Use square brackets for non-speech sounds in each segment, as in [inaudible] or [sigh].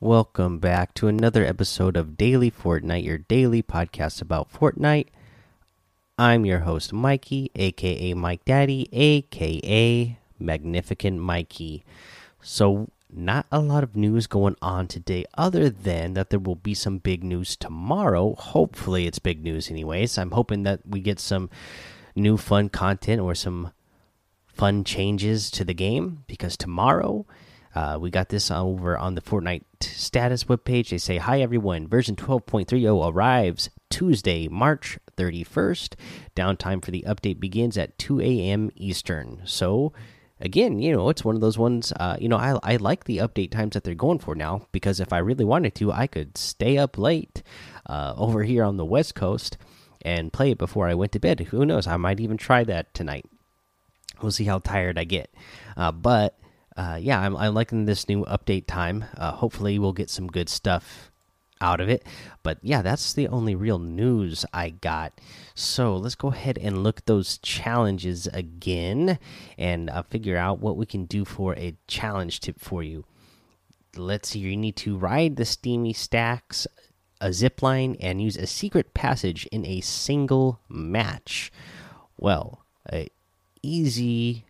Welcome back to another episode of Daily Fortnite, your daily podcast about Fortnite. I'm your host, Mikey, aka Mike Daddy, aka Magnificent Mikey. So, not a lot of news going on today, other than that there will be some big news tomorrow. Hopefully, it's big news, anyways. I'm hoping that we get some new fun content or some fun changes to the game because tomorrow uh, we got this over on the Fortnite status webpage. They say, Hi everyone, version 12.30 arrives Tuesday, March 31st. Downtime for the update begins at 2 a.m. Eastern. So, again, you know, it's one of those ones, uh, you know, I, I like the update times that they're going for now because if I really wanted to, I could stay up late uh, over here on the West Coast and play it before I went to bed. Who knows? I might even try that tonight. We'll see how tired I get. Uh, but uh, yeah, I'm, I'm, liking this new update time. Uh, hopefully, we'll get some good stuff out of it. But yeah, that's the only real news I got. So let's go ahead and look those challenges again and uh, figure out what we can do for a challenge tip for you. Let's see, you need to ride the Steamy Stacks, a zip line, and use a secret passage in a single match. Well, easy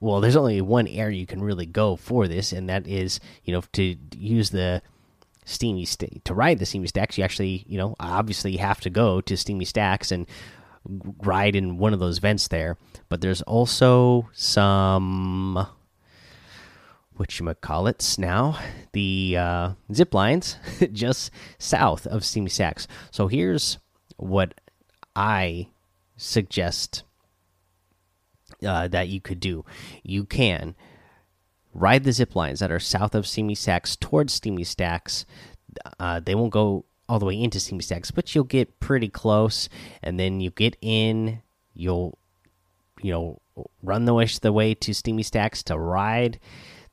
well, there's only one area you can really go for this, and that is, you know, to use the steamy to ride the steamy stacks. You actually, you know, obviously have to go to steamy stacks and ride in one of those vents there. But there's also some what you might call it now the uh, zip lines [laughs] just south of steamy stacks. So here's what I suggest uh, that you could do. You can ride the zip lines that are south of Steamy Stacks towards Steamy Stacks. Uh, they won't go all the way into Steamy Stacks, but you'll get pretty close, and then you get in. You'll, you know, run the way the way to Steamy Stacks to ride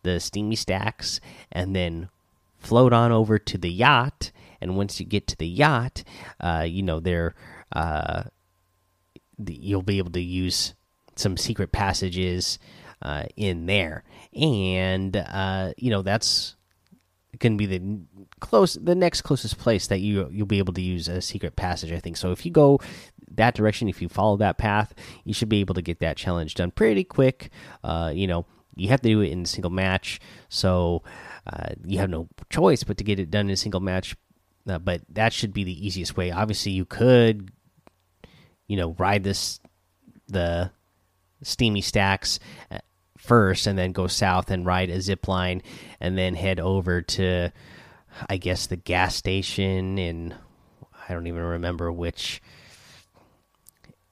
the Steamy Stacks, and then float on over to the yacht. And once you get to the yacht, uh, you know, there, uh, you'll be able to use some secret passages uh, in there, and uh, you know that's going to be the close the next closest place that you you'll be able to use a secret passage. I think so. If you go that direction, if you follow that path, you should be able to get that challenge done pretty quick. Uh, you know, you have to do it in a single match, so uh, you have no choice but to get it done in a single match. Uh, but that should be the easiest way. Obviously, you could, you know, ride this the steamy stacks uh, first and then go south and ride a zip line and then head over to I guess the gas station in I don't even remember which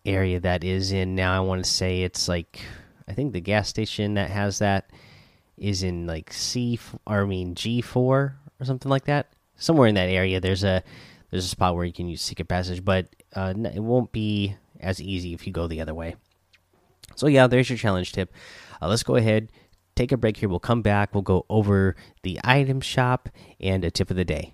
area that is in now. I want to say it's like I think the gas station that has that is in like C or I mean G4 or something like that. Somewhere in that area there's a there's a spot where you can use secret passage but uh, it won't be as easy if you go the other way so yeah, there's your challenge tip. Uh, let's go ahead, take a break here. We'll come back. We'll go over the item shop and a tip of the day.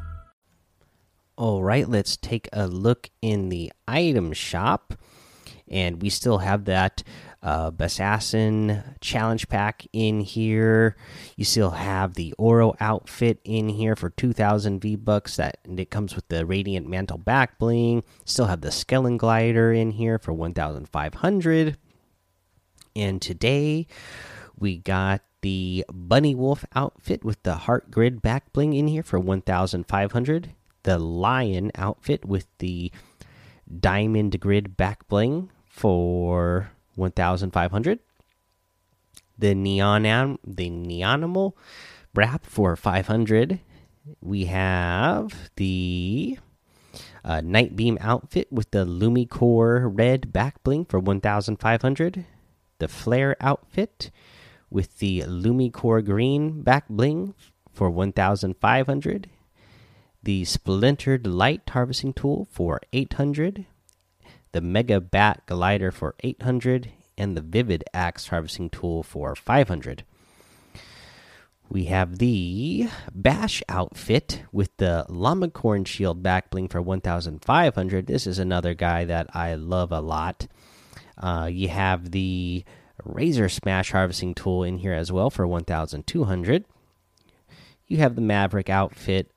All right, let's take a look in the item shop. And we still have that uh, Assassin challenge pack in here. You still have the Oro outfit in here for 2,000 V bucks. That it comes with the Radiant Mantle back bling. Still have the Skeleton Glider in here for 1,500. And today we got the Bunny Wolf outfit with the Heart Grid back bling in here for 1,500 the lion outfit with the diamond grid back bling for 1500 the neon the neonimal wrap for 500 we have the uh, Nitebeam outfit with the lumicore red back bling for 1500 the flare outfit with the lumicore green back bling for 1,500. The Splintered Light Harvesting Tool for 800. The Mega Bat Glider for 800. And the Vivid Axe Harvesting Tool for 500. We have the Bash outfit with the Llamacorn Shield back bling for 1,500. This is another guy that I love a lot. Uh, you have the Razor Smash harvesting tool in here as well for 1,200. You have the Maverick outfit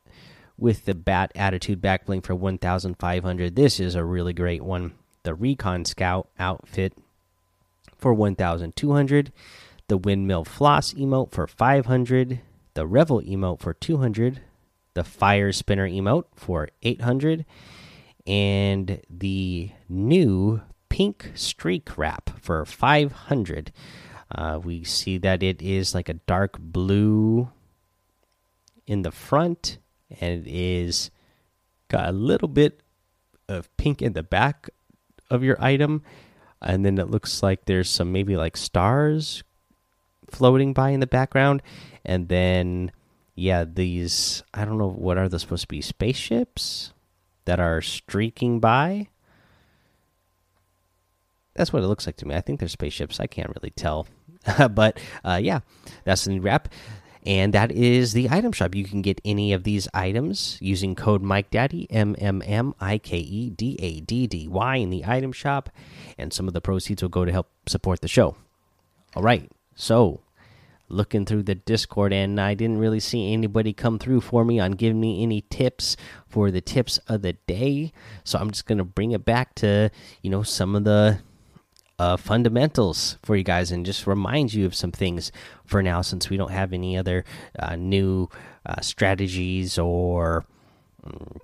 with the Bat Attitude back bling for 1,500. This is a really great one. The Recon Scout outfit for 1,200 the windmill floss emote for 500 the revel emote for 200 the fire spinner emote for 800 and the new pink streak wrap for 500 uh, we see that it is like a dark blue in the front and it is got a little bit of pink in the back of your item and then it looks like there's some maybe like stars floating by in the background, and then yeah, these I don't know what are those supposed to be spaceships that are streaking by. That's what it looks like to me. I think they're spaceships. I can't really tell, [laughs] but uh, yeah, that's the new wrap. And that is the item shop. You can get any of these items using code Mike Daddy M M M I K E D A D D Y in the item shop, and some of the proceeds will go to help support the show. All right, so looking through the Discord, and I didn't really see anybody come through for me on giving me any tips for the tips of the day. So I'm just gonna bring it back to you know some of the uh, fundamentals for you guys, and just remind you of some things for now, since we don't have any other uh, new uh, strategies or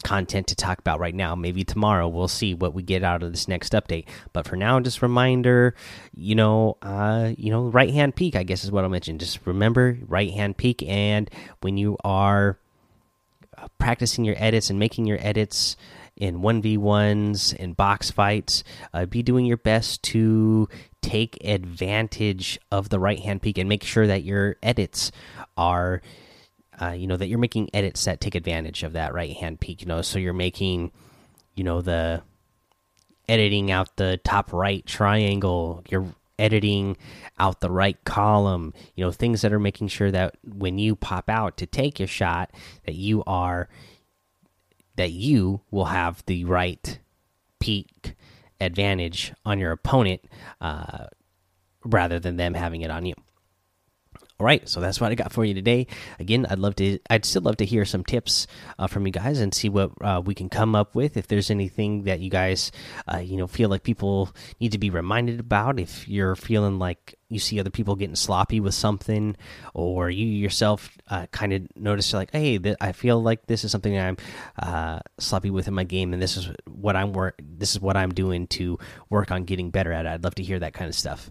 content to talk about right now. Maybe tomorrow we'll see what we get out of this next update. But for now, just reminder, you know, uh, you know, right hand peek I guess is what I'll mention. Just remember right hand peek and when you are uh, practicing your edits and making your edits in 1v1s and box fights uh, be doing your best to take advantage of the right hand peek and make sure that your edits are uh, you know that you're making edits that take advantage of that right hand peek you know so you're making you know the editing out the top right triangle you're editing out the right column you know things that are making sure that when you pop out to take your shot that you are that you will have the right peek advantage on your opponent uh, rather than them having it on you all right, so that's what I got for you today. Again, I'd love to, I'd still love to hear some tips uh, from you guys and see what uh, we can come up with. If there's anything that you guys, uh, you know, feel like people need to be reminded about, if you're feeling like you see other people getting sloppy with something, or you yourself uh, kind of notice like, hey, I feel like this is something I'm uh, sloppy with in my game, and this is what I'm work, this is what I'm doing to work on getting better at. It. I'd love to hear that kind of stuff.